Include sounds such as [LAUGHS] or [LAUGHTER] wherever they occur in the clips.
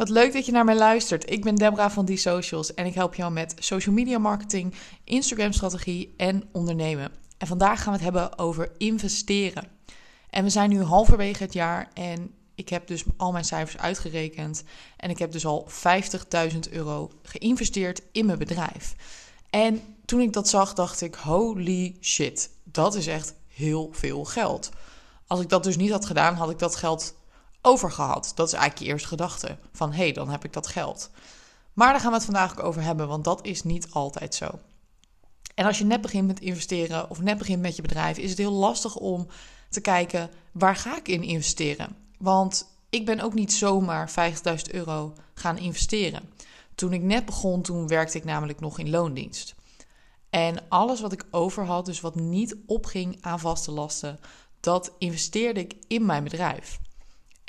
Wat leuk dat je naar mij luistert. Ik ben Debra van Die Socials en ik help jou met social media marketing, Instagram strategie en ondernemen. En vandaag gaan we het hebben over investeren. En we zijn nu halverwege het jaar en ik heb dus al mijn cijfers uitgerekend en ik heb dus al 50.000 euro geïnvesteerd in mijn bedrijf. En toen ik dat zag, dacht ik: holy shit, dat is echt heel veel geld. Als ik dat dus niet had gedaan, had ik dat geld overgehad. Dat is eigenlijk je eerste gedachte. Van hé, hey, dan heb ik dat geld. Maar daar gaan we het vandaag ook over hebben, want dat is niet altijd zo. En als je net begint met investeren of net begint met je bedrijf, is het heel lastig om te kijken waar ga ik in investeren. Want ik ben ook niet zomaar 50.000 euro gaan investeren. Toen ik net begon, toen werkte ik namelijk nog in loondienst. En alles wat ik over had, dus wat niet opging aan vaste lasten, dat investeerde ik in mijn bedrijf.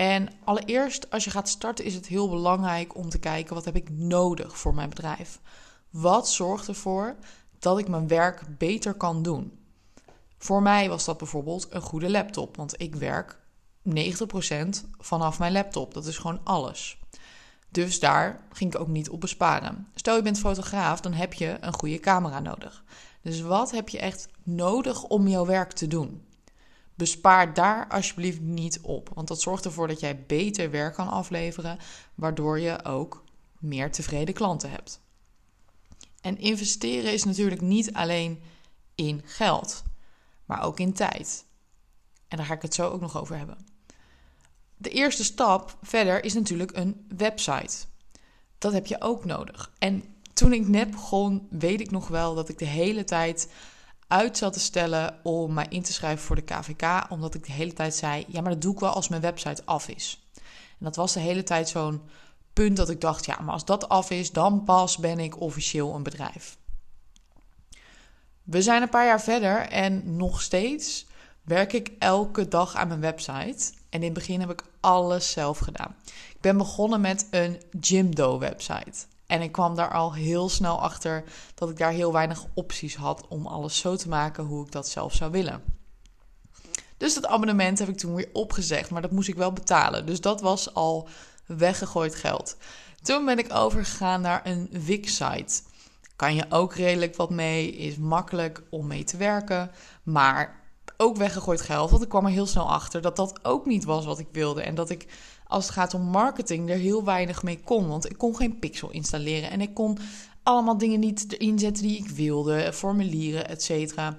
En allereerst, als je gaat starten, is het heel belangrijk om te kijken: wat heb ik nodig voor mijn bedrijf? Wat zorgt ervoor dat ik mijn werk beter kan doen? Voor mij was dat bijvoorbeeld een goede laptop, want ik werk 90% vanaf mijn laptop. Dat is gewoon alles. Dus daar ging ik ook niet op besparen. Stel je bent fotograaf, dan heb je een goede camera nodig. Dus wat heb je echt nodig om jouw werk te doen? Bespaar daar alsjeblieft niet op, want dat zorgt ervoor dat jij beter werk kan afleveren, waardoor je ook meer tevreden klanten hebt. En investeren is natuurlijk niet alleen in geld, maar ook in tijd. En daar ga ik het zo ook nog over hebben. De eerste stap verder is natuurlijk een website. Dat heb je ook nodig. En toen ik net begon, weet ik nog wel dat ik de hele tijd uit zat te stellen om mij in te schrijven voor de KVK, omdat ik de hele tijd zei: ja, maar dat doe ik wel als mijn website af is. En dat was de hele tijd zo'n punt dat ik dacht: ja, maar als dat af is, dan pas ben ik officieel een bedrijf. We zijn een paar jaar verder en nog steeds werk ik elke dag aan mijn website. En in het begin heb ik alles zelf gedaan. Ik ben begonnen met een Jimdo website. En ik kwam daar al heel snel achter dat ik daar heel weinig opties had om alles zo te maken hoe ik dat zelf zou willen. Dus dat abonnement heb ik toen weer opgezegd, maar dat moest ik wel betalen. Dus dat was al weggegooid geld. Toen ben ik overgegaan naar een Wix-site. Kan je ook redelijk wat mee, is makkelijk om mee te werken, maar ook weggegooid geld. Want ik kwam er heel snel achter dat dat ook niet was wat ik wilde. En dat ik als het gaat om marketing er heel weinig mee kon. Want ik kon geen pixel installeren en ik kon allemaal dingen niet erin zetten die ik wilde, formulieren, et cetera.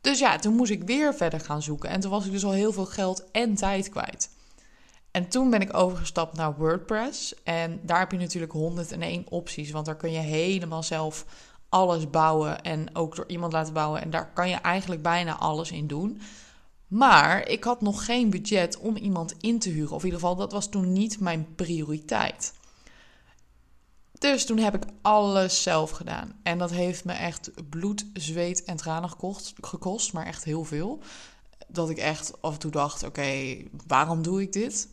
Dus ja, toen moest ik weer verder gaan zoeken. En toen was ik dus al heel veel geld en tijd kwijt. En toen ben ik overgestapt naar WordPress. En daar heb je natuurlijk 101 opties. Want daar kun je helemaal zelf alles bouwen. En ook door iemand laten bouwen. En daar kan je eigenlijk bijna alles in doen. Maar ik had nog geen budget om iemand in te huren. Of in ieder geval, dat was toen niet mijn prioriteit. Dus toen heb ik alles zelf gedaan. En dat heeft me echt bloed, zweet en tranen gekost, maar echt heel veel. Dat ik echt af en toe dacht: oké, waarom doe ik dit?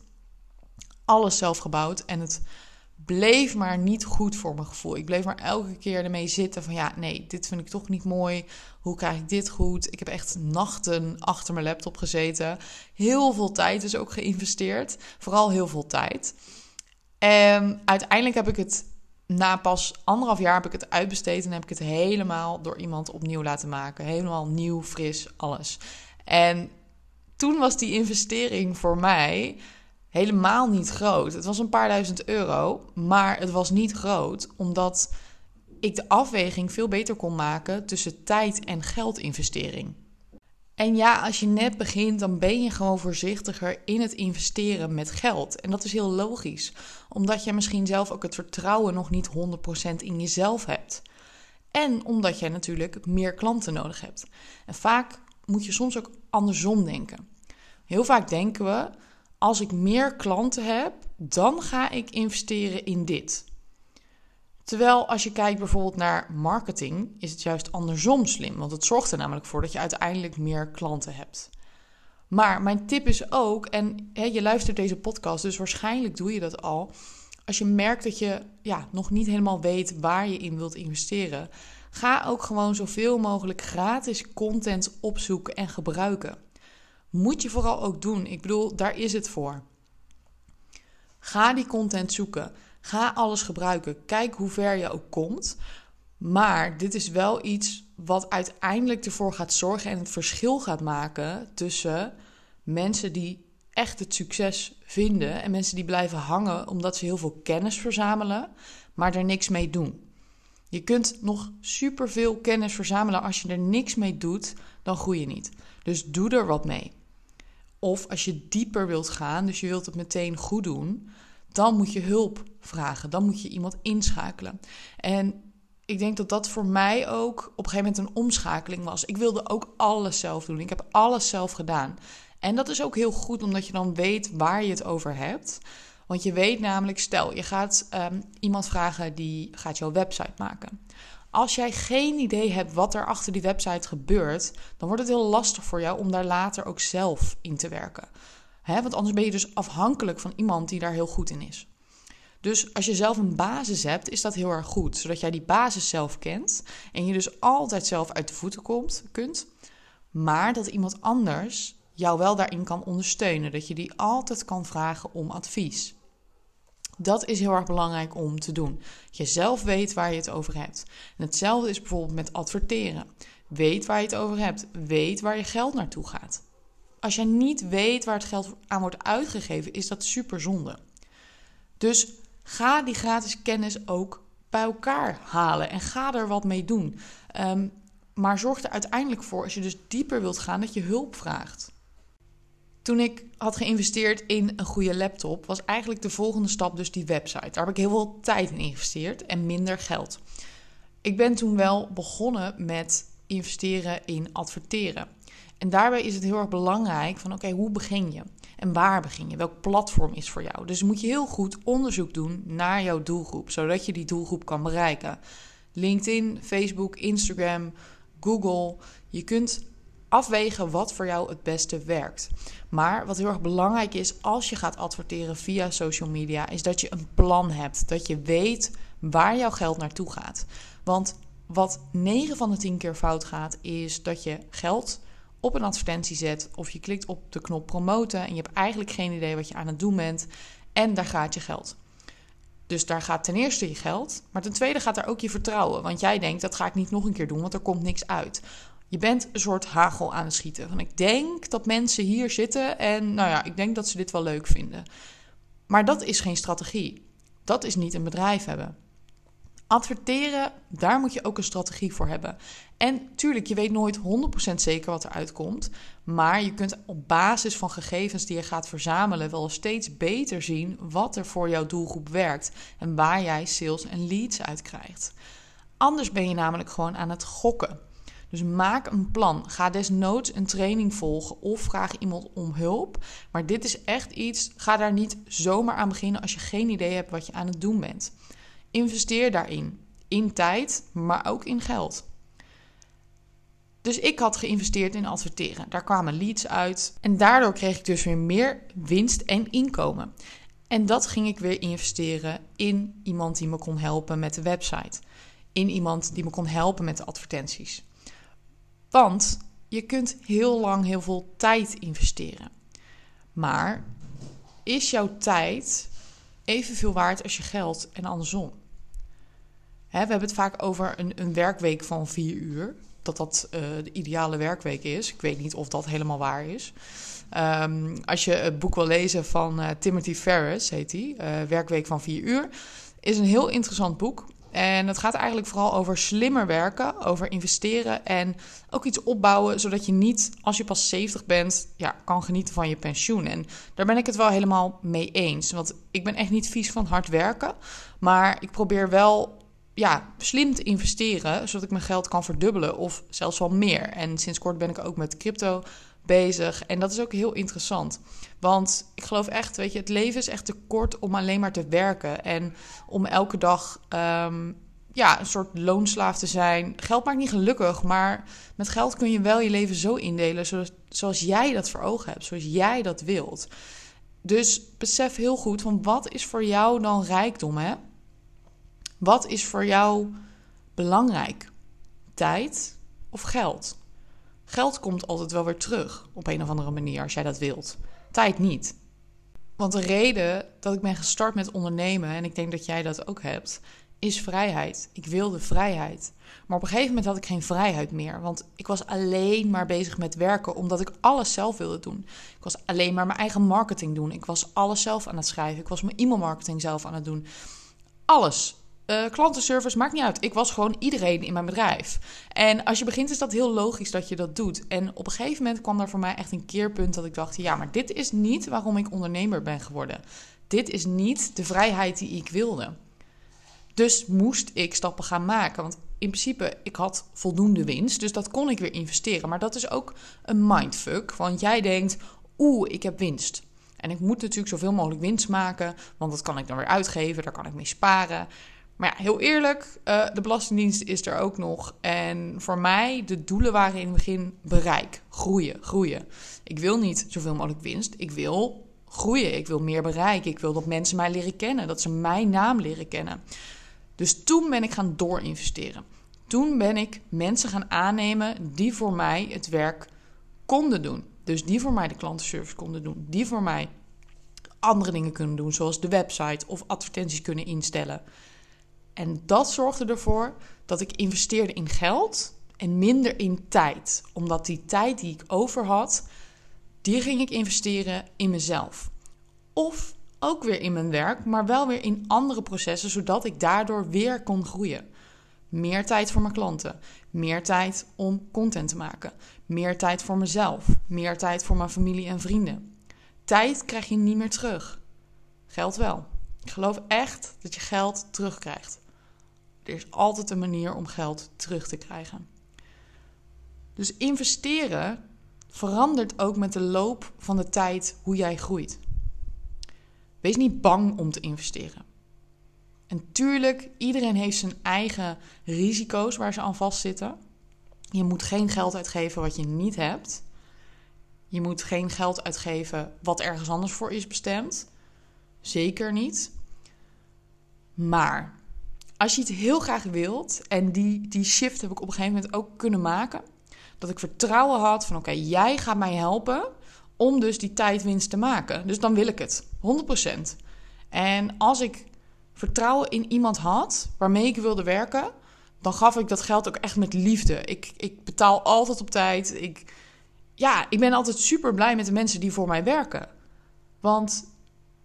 Alles zelf gebouwd en het bleef maar niet goed voor mijn gevoel. Ik bleef maar elke keer ermee zitten van ja, nee, dit vind ik toch niet mooi. Hoe krijg ik dit goed? Ik heb echt nachten achter mijn laptop gezeten. Heel veel tijd dus ook geïnvesteerd. Vooral heel veel tijd. En uiteindelijk heb ik het na pas anderhalf jaar heb ik het uitbesteed en heb ik het helemaal door iemand opnieuw laten maken. Helemaal nieuw, fris, alles. En toen was die investering voor mij helemaal niet groot. Het was een paar duizend euro, maar het was niet groot, omdat ik de afweging veel beter kon maken tussen tijd en geldinvestering. En ja, als je net begint, dan ben je gewoon voorzichtiger in het investeren met geld. En dat is heel logisch, omdat je misschien zelf ook het vertrouwen nog niet 100% in jezelf hebt. En omdat jij natuurlijk meer klanten nodig hebt. En vaak moet je soms ook andersom denken. Heel vaak denken we als ik meer klanten heb, dan ga ik investeren in dit. Terwijl als je kijkt bijvoorbeeld naar marketing, is het juist andersom slim. Want het zorgt er namelijk voor dat je uiteindelijk meer klanten hebt. Maar mijn tip is ook, en je luistert deze podcast, dus waarschijnlijk doe je dat al. Als je merkt dat je ja, nog niet helemaal weet waar je in wilt investeren, ga ook gewoon zoveel mogelijk gratis content opzoeken en gebruiken. Moet je vooral ook doen. Ik bedoel, daar is het voor. Ga die content zoeken. Ga alles gebruiken. Kijk hoe ver je ook komt. Maar dit is wel iets wat uiteindelijk ervoor gaat zorgen en het verschil gaat maken tussen mensen die echt het succes vinden en mensen die blijven hangen omdat ze heel veel kennis verzamelen, maar er niks mee doen. Je kunt nog superveel kennis verzamelen. Als je er niks mee doet, dan groei je niet. Dus doe er wat mee. Of als je dieper wilt gaan, dus je wilt het meteen goed doen, dan moet je hulp vragen. Dan moet je iemand inschakelen. En ik denk dat dat voor mij ook op een gegeven moment een omschakeling was. Ik wilde ook alles zelf doen. Ik heb alles zelf gedaan. En dat is ook heel goed, omdat je dan weet waar je het over hebt. Want je weet namelijk, stel je gaat um, iemand vragen die gaat jouw website maken. Als jij geen idee hebt wat er achter die website gebeurt, dan wordt het heel lastig voor jou om daar later ook zelf in te werken. Want anders ben je dus afhankelijk van iemand die daar heel goed in is. Dus als je zelf een basis hebt, is dat heel erg goed, zodat jij die basis zelf kent en je dus altijd zelf uit de voeten komt, kunt, maar dat iemand anders jou wel daarin kan ondersteunen, dat je die altijd kan vragen om advies. Dat is heel erg belangrijk om te doen. Je zelf weet waar je het over hebt. En hetzelfde is bijvoorbeeld met adverteren. Weet waar je het over hebt. Weet waar je geld naartoe gaat. Als je niet weet waar het geld aan wordt uitgegeven, is dat super zonde. Dus ga die gratis kennis ook bij elkaar halen en ga er wat mee doen. Um, maar zorg er uiteindelijk voor, als je dus dieper wilt gaan, dat je hulp vraagt. Toen ik had geïnvesteerd in een goede laptop, was eigenlijk de volgende stap dus die website. Daar heb ik heel veel tijd in geïnvesteerd en minder geld. Ik ben toen wel begonnen met investeren in adverteren. En daarbij is het heel erg belangrijk van oké, hoe begin je? En waar begin je? Welk platform is voor jou? Dus moet je heel goed onderzoek doen naar jouw doelgroep, zodat je die doelgroep kan bereiken. LinkedIn, Facebook, Instagram, Google. Je kunt afwegen wat voor jou het beste werkt. Maar wat heel erg belangrijk is als je gaat adverteren via social media, is dat je een plan hebt. Dat je weet waar jouw geld naartoe gaat. Want wat 9 van de 10 keer fout gaat, is dat je geld op een advertentie zet of je klikt op de knop promoten en je hebt eigenlijk geen idee wat je aan het doen bent en daar gaat je geld. Dus daar gaat ten eerste je geld, maar ten tweede gaat daar ook je vertrouwen. Want jij denkt, dat ga ik niet nog een keer doen, want er komt niks uit. Je bent een soort hagel aan het schieten. Van ik denk dat mensen hier zitten en nou ja, ik denk dat ze dit wel leuk vinden. Maar dat is geen strategie. Dat is niet een bedrijf hebben. Adverteren, daar moet je ook een strategie voor hebben. En tuurlijk, je weet nooit 100% zeker wat er uitkomt. Maar je kunt op basis van gegevens die je gaat verzamelen wel steeds beter zien wat er voor jouw doelgroep werkt. En waar jij sales en leads uit krijgt. Anders ben je namelijk gewoon aan het gokken. Dus maak een plan. Ga desnoods een training volgen of vraag iemand om hulp. Maar dit is echt iets, ga daar niet zomaar aan beginnen als je geen idee hebt wat je aan het doen bent. Investeer daarin. In tijd, maar ook in geld. Dus ik had geïnvesteerd in adverteren. Daar kwamen leads uit. En daardoor kreeg ik dus weer meer winst en inkomen. En dat ging ik weer investeren in iemand die me kon helpen met de website. In iemand die me kon helpen met de advertenties. Want je kunt heel lang heel veel tijd investeren. Maar is jouw tijd evenveel waard als je geld en andersom? Hè, we hebben het vaak over een, een werkweek van vier uur. Dat dat uh, de ideale werkweek is. Ik weet niet of dat helemaal waar is. Um, als je het boek wil lezen van uh, Timothy Ferris, heet hij, uh, Werkweek van vier uur, is een heel interessant boek. En het gaat eigenlijk vooral over slimmer werken, over investeren en ook iets opbouwen, zodat je niet, als je pas 70 bent, ja, kan genieten van je pensioen. En daar ben ik het wel helemaal mee eens. Want ik ben echt niet vies van hard werken, maar ik probeer wel ja, slim te investeren, zodat ik mijn geld kan verdubbelen of zelfs wel meer. En sinds kort ben ik ook met crypto bezig. En dat is ook heel interessant. Want ik geloof echt, weet je, het leven is echt te kort om alleen maar te werken. En om elke dag um, ja, een soort loonslaaf te zijn. Geld maakt niet gelukkig, maar met geld kun je wel je leven zo indelen zoals, zoals jij dat voor ogen hebt, zoals jij dat wilt. Dus besef heel goed van wat is voor jou dan rijkdom, hè? Wat is voor jou belangrijk? Tijd of geld? Geld komt altijd wel weer terug op een of andere manier als jij dat wilt. Tijd niet. Want de reden dat ik ben gestart met ondernemen, en ik denk dat jij dat ook hebt, is vrijheid. Ik wilde vrijheid. Maar op een gegeven moment had ik geen vrijheid meer. Want ik was alleen maar bezig met werken, omdat ik alles zelf wilde doen. Ik was alleen maar mijn eigen marketing doen. Ik was alles zelf aan het schrijven. Ik was mijn e-mailmarketing zelf aan het doen. Alles. Uh, klantenservice maakt niet uit. Ik was gewoon iedereen in mijn bedrijf. En als je begint, is dat heel logisch dat je dat doet. En op een gegeven moment kwam daar voor mij echt een keerpunt dat ik dacht: ja, maar dit is niet waarom ik ondernemer ben geworden. Dit is niet de vrijheid die ik wilde. Dus moest ik stappen gaan maken. Want in principe, ik had voldoende winst. Dus dat kon ik weer investeren. Maar dat is ook een mindfuck. Want jij denkt, oeh, ik heb winst. En ik moet natuurlijk zoveel mogelijk winst maken. Want dat kan ik dan weer uitgeven. Daar kan ik mee sparen. Maar ja, heel eerlijk, uh, de Belastingdienst is er ook nog. En voor mij, de doelen waren in het begin bereik. Groeien, groeien. Ik wil niet zoveel mogelijk winst. Ik wil groeien. Ik wil meer bereik. Ik wil dat mensen mij leren kennen. Dat ze mijn naam leren kennen. Dus toen ben ik gaan doorinvesteren. Toen ben ik mensen gaan aannemen die voor mij het werk konden doen. Dus die voor mij de klantenservice konden doen. Die voor mij andere dingen kunnen doen, zoals de website of advertenties kunnen instellen. En dat zorgde ervoor dat ik investeerde in geld en minder in tijd. Omdat die tijd die ik over had, die ging ik investeren in mezelf. Of ook weer in mijn werk, maar wel weer in andere processen, zodat ik daardoor weer kon groeien. Meer tijd voor mijn klanten, meer tijd om content te maken, meer tijd voor mezelf, meer tijd voor mijn familie en vrienden. Tijd krijg je niet meer terug. Geld wel. Ik geloof echt dat je geld terugkrijgt. Er is altijd een manier om geld terug te krijgen. Dus investeren verandert ook met de loop van de tijd hoe jij groeit. Wees niet bang om te investeren. En tuurlijk, iedereen heeft zijn eigen risico's waar ze aan vastzitten. Je moet geen geld uitgeven wat je niet hebt. Je moet geen geld uitgeven wat ergens anders voor is bestemd. Zeker niet. Maar als je het heel graag wilt, en die, die shift heb ik op een gegeven moment ook kunnen maken, dat ik vertrouwen had van oké, jij gaat mij helpen om dus die tijdwinst te maken. Dus dan wil ik het, 100%. En als ik vertrouwen in iemand had waarmee ik wilde werken, dan gaf ik dat geld ook echt met liefde. Ik, ik betaal altijd op tijd. Ik, ja, ik ben altijd super blij met de mensen die voor mij werken. Want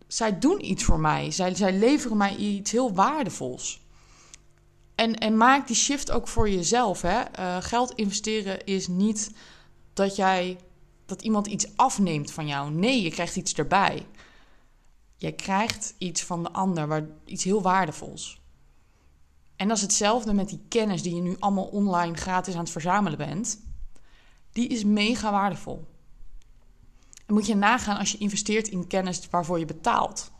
zij doen iets voor mij. Zij, zij leveren mij iets heel waardevols. En, en maak die shift ook voor jezelf. Hè? Uh, geld investeren is niet dat jij dat iemand iets afneemt van jou. Nee, je krijgt iets erbij. Je krijgt iets van de ander, waar, iets heel waardevols. En dat is hetzelfde met die kennis die je nu allemaal online gratis aan het verzamelen bent. Die is mega waardevol. En moet je nagaan als je investeert in kennis waarvoor je betaalt.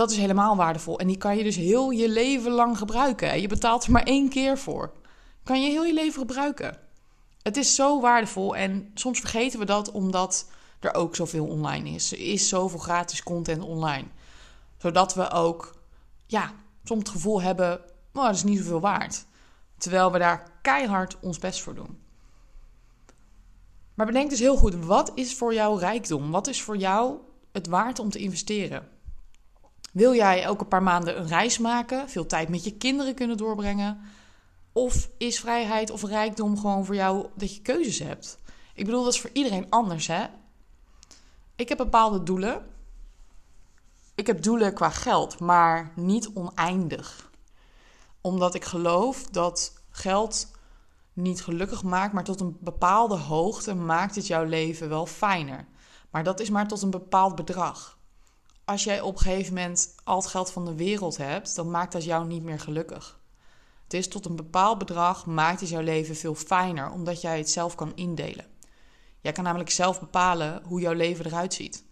Dat is helemaal waardevol. En die kan je dus heel je leven lang gebruiken. Je betaalt er maar één keer voor. Kan je heel je leven gebruiken. Het is zo waardevol en soms vergeten we dat omdat er ook zoveel online is. Er is zoveel gratis content online. Zodat we ook, ja, soms het gevoel hebben, oh, dat is niet zoveel waard. Terwijl we daar keihard ons best voor doen. Maar bedenk dus heel goed, wat is voor jou rijkdom? Wat is voor jou het waard om te investeren? Wil jij elke paar maanden een reis maken, veel tijd met je kinderen kunnen doorbrengen? Of is vrijheid of rijkdom gewoon voor jou dat je keuzes hebt? Ik bedoel, dat is voor iedereen anders, hè? Ik heb bepaalde doelen. Ik heb doelen qua geld, maar niet oneindig. Omdat ik geloof dat geld niet gelukkig maakt, maar tot een bepaalde hoogte maakt het jouw leven wel fijner. Maar dat is maar tot een bepaald bedrag. Als jij op een gegeven moment al het geld van de wereld hebt, dan maakt dat jou niet meer gelukkig. Het is tot een bepaald bedrag maakt het jouw leven veel fijner, omdat jij het zelf kan indelen. Jij kan namelijk zelf bepalen hoe jouw leven eruit ziet.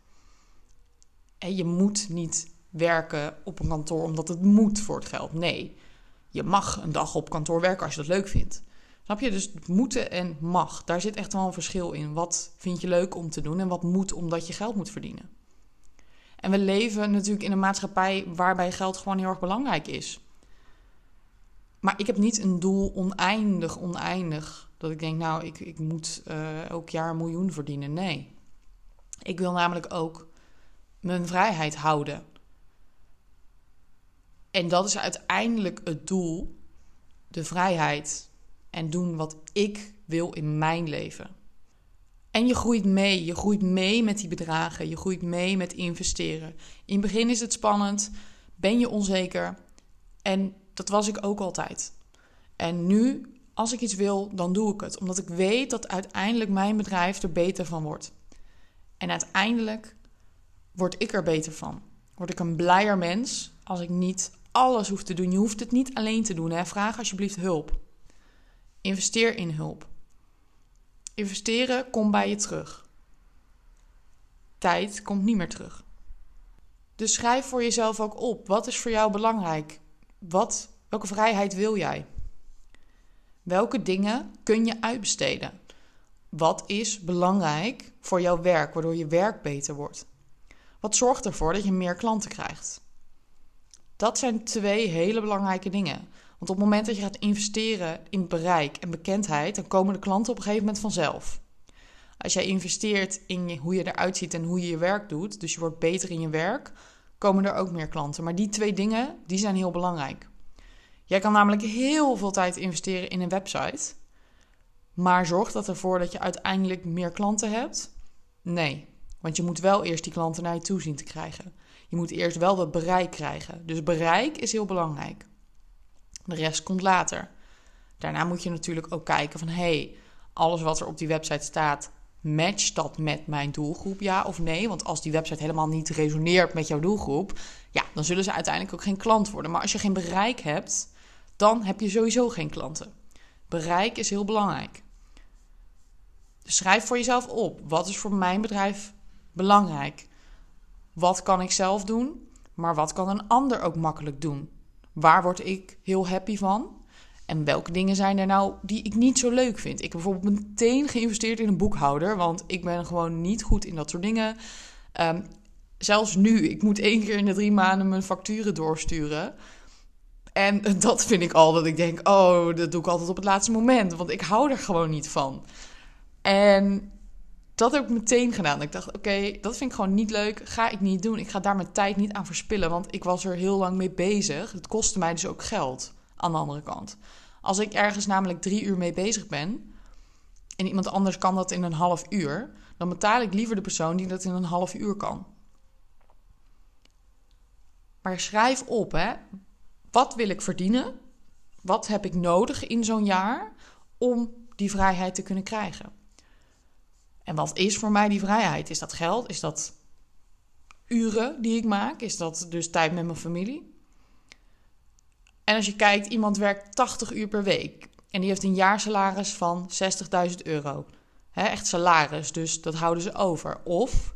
En je moet niet werken op een kantoor omdat het moet voor het geld. Nee, je mag een dag op kantoor werken als je dat leuk vindt. Snap je? Dus moeten en mag. Daar zit echt wel een verschil in. Wat vind je leuk om te doen en wat moet omdat je geld moet verdienen. En we leven natuurlijk in een maatschappij waarbij geld gewoon heel erg belangrijk is. Maar ik heb niet een doel oneindig, oneindig. Dat ik denk, nou, ik, ik moet uh, elk jaar een miljoen verdienen. Nee. Ik wil namelijk ook mijn vrijheid houden. En dat is uiteindelijk het doel: de vrijheid en doen wat ik wil in mijn leven. En je groeit mee. Je groeit mee met die bedragen. Je groeit mee met investeren. In het begin is het spannend. Ben je onzeker. En dat was ik ook altijd. En nu, als ik iets wil, dan doe ik het. Omdat ik weet dat uiteindelijk mijn bedrijf er beter van wordt. En uiteindelijk word ik er beter van. Word ik een blijer mens als ik niet alles hoef te doen. Je hoeft het niet alleen te doen. Hè? Vraag alsjeblieft hulp. Investeer in hulp. Investeren komt bij je terug. Tijd komt niet meer terug. Dus schrijf voor jezelf ook op. Wat is voor jou belangrijk? Wat, welke vrijheid wil jij? Welke dingen kun je uitbesteden? Wat is belangrijk voor jouw werk, waardoor je werk beter wordt? Wat zorgt ervoor dat je meer klanten krijgt? Dat zijn twee hele belangrijke dingen. Want op het moment dat je gaat investeren in bereik en bekendheid, dan komen de klanten op een gegeven moment vanzelf. Als jij investeert in hoe je eruit ziet en hoe je je werk doet, dus je wordt beter in je werk, komen er ook meer klanten. Maar die twee dingen, die zijn heel belangrijk. Jij kan namelijk heel veel tijd investeren in een website, maar zorgt dat ervoor dat je uiteindelijk meer klanten hebt? Nee, want je moet wel eerst die klanten naar je toe zien te krijgen. Je moet eerst wel dat bereik krijgen. Dus bereik is heel belangrijk. De rest komt later. Daarna moet je natuurlijk ook kijken van hey, alles wat er op die website staat, matcht dat met mijn doelgroep, ja of nee? Want als die website helemaal niet resoneert met jouw doelgroep, ja, dan zullen ze uiteindelijk ook geen klant worden. Maar als je geen bereik hebt, dan heb je sowieso geen klanten. Bereik is heel belangrijk. Dus schrijf voor jezelf op: wat is voor mijn bedrijf belangrijk? Wat kan ik zelf doen, maar wat kan een ander ook makkelijk doen? Waar word ik heel happy van? En welke dingen zijn er nou die ik niet zo leuk vind? Ik heb bijvoorbeeld meteen geïnvesteerd in een boekhouder, want ik ben gewoon niet goed in dat soort dingen. Um, zelfs nu, ik moet één keer in de drie maanden mijn facturen doorsturen. En [LAUGHS] dat vind ik al dat ik denk, oh, dat doe ik altijd op het laatste moment, want ik hou er gewoon niet van. En dat heb ik meteen gedaan. Ik dacht, oké, dat vind ik gewoon niet leuk. Ga ik niet doen. Ik ga daar mijn tijd niet aan verspillen. Want ik was er heel lang mee bezig. Het kostte mij dus ook geld. Aan de andere kant. Als ik ergens namelijk drie uur mee bezig ben. En iemand anders kan dat in een half uur. Dan betaal ik liever de persoon die dat in een half uur kan. Maar schrijf op, hè. Wat wil ik verdienen? Wat heb ik nodig in zo'n jaar om die vrijheid te kunnen krijgen? En wat is voor mij die vrijheid? Is dat geld? Is dat uren die ik maak? Is dat dus tijd met mijn familie? En als je kijkt, iemand werkt 80 uur per week en die heeft een jaarsalaris van 60.000 euro. echt salaris, dus dat houden ze over. Of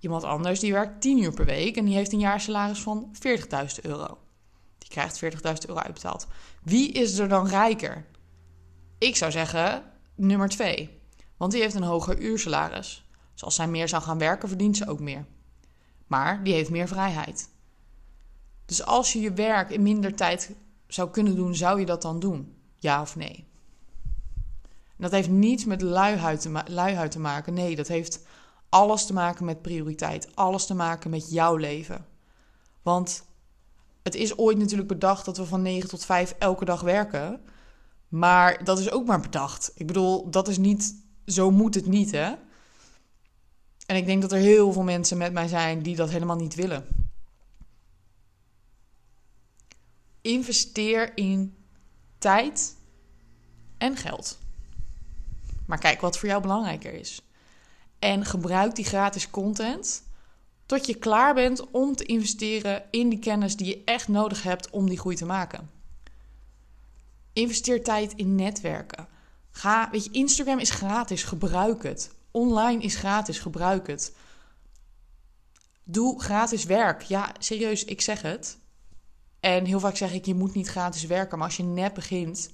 iemand anders die werkt 10 uur per week en die heeft een jaarsalaris van 40.000 euro. Die krijgt 40.000 euro uitbetaald. Wie is er dan rijker? Ik zou zeggen nummer 2. Want die heeft een hoger uursalaris. Dus als zij meer zou gaan werken, verdient ze ook meer. Maar die heeft meer vrijheid. Dus als je je werk in minder tijd zou kunnen doen, zou je dat dan doen? Ja of nee? En dat heeft niets met luiheid te, luiheid te maken. Nee, dat heeft alles te maken met prioriteit. Alles te maken met jouw leven. Want het is ooit natuurlijk bedacht dat we van 9 tot 5 elke dag werken. Maar dat is ook maar bedacht. Ik bedoel, dat is niet zo moet het niet, hè? En ik denk dat er heel veel mensen met mij zijn die dat helemaal niet willen. Investeer in tijd en geld. Maar kijk wat voor jou belangrijker is. En gebruik die gratis content tot je klaar bent om te investeren in die kennis die je echt nodig hebt om die groei te maken. Investeer tijd in netwerken. Ga, weet je, Instagram is gratis, gebruik het. Online is gratis, gebruik het. Doe gratis werk. Ja, serieus, ik zeg het. En heel vaak zeg ik, je moet niet gratis werken. Maar als je net begint,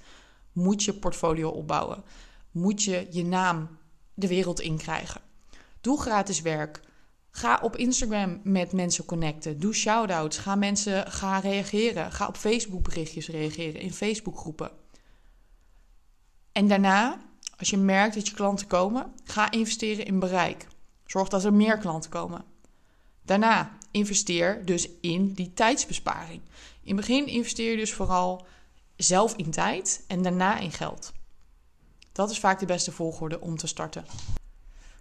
moet je portfolio opbouwen. Moet je je naam de wereld in krijgen. Doe gratis werk. Ga op Instagram met mensen connecten. Doe shout-outs. Ga mensen ga reageren. Ga op Facebook berichtjes reageren in Facebookgroepen. En daarna, als je merkt dat je klanten komen, ga investeren in bereik. Zorg dat er meer klanten komen. Daarna investeer dus in die tijdsbesparing. In het begin investeer je dus vooral zelf in tijd en daarna in geld. Dat is vaak de beste volgorde om te starten.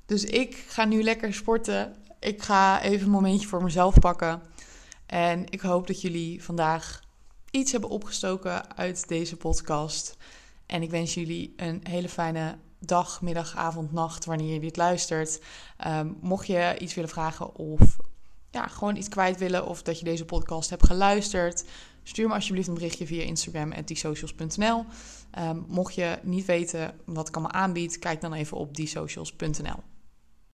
Dus ik ga nu lekker sporten. Ik ga even een momentje voor mezelf pakken. En ik hoop dat jullie vandaag iets hebben opgestoken uit deze podcast. En ik wens jullie een hele fijne dag, middag, avond, nacht, wanneer je dit luistert. Um, mocht je iets willen vragen of ja, gewoon iets kwijt willen of dat je deze podcast hebt geluisterd, stuur me alsjeblieft een berichtje via Instagram at diesocials.nl. Um, mocht je niet weten wat ik allemaal aanbied, kijk dan even op diesocials.nl.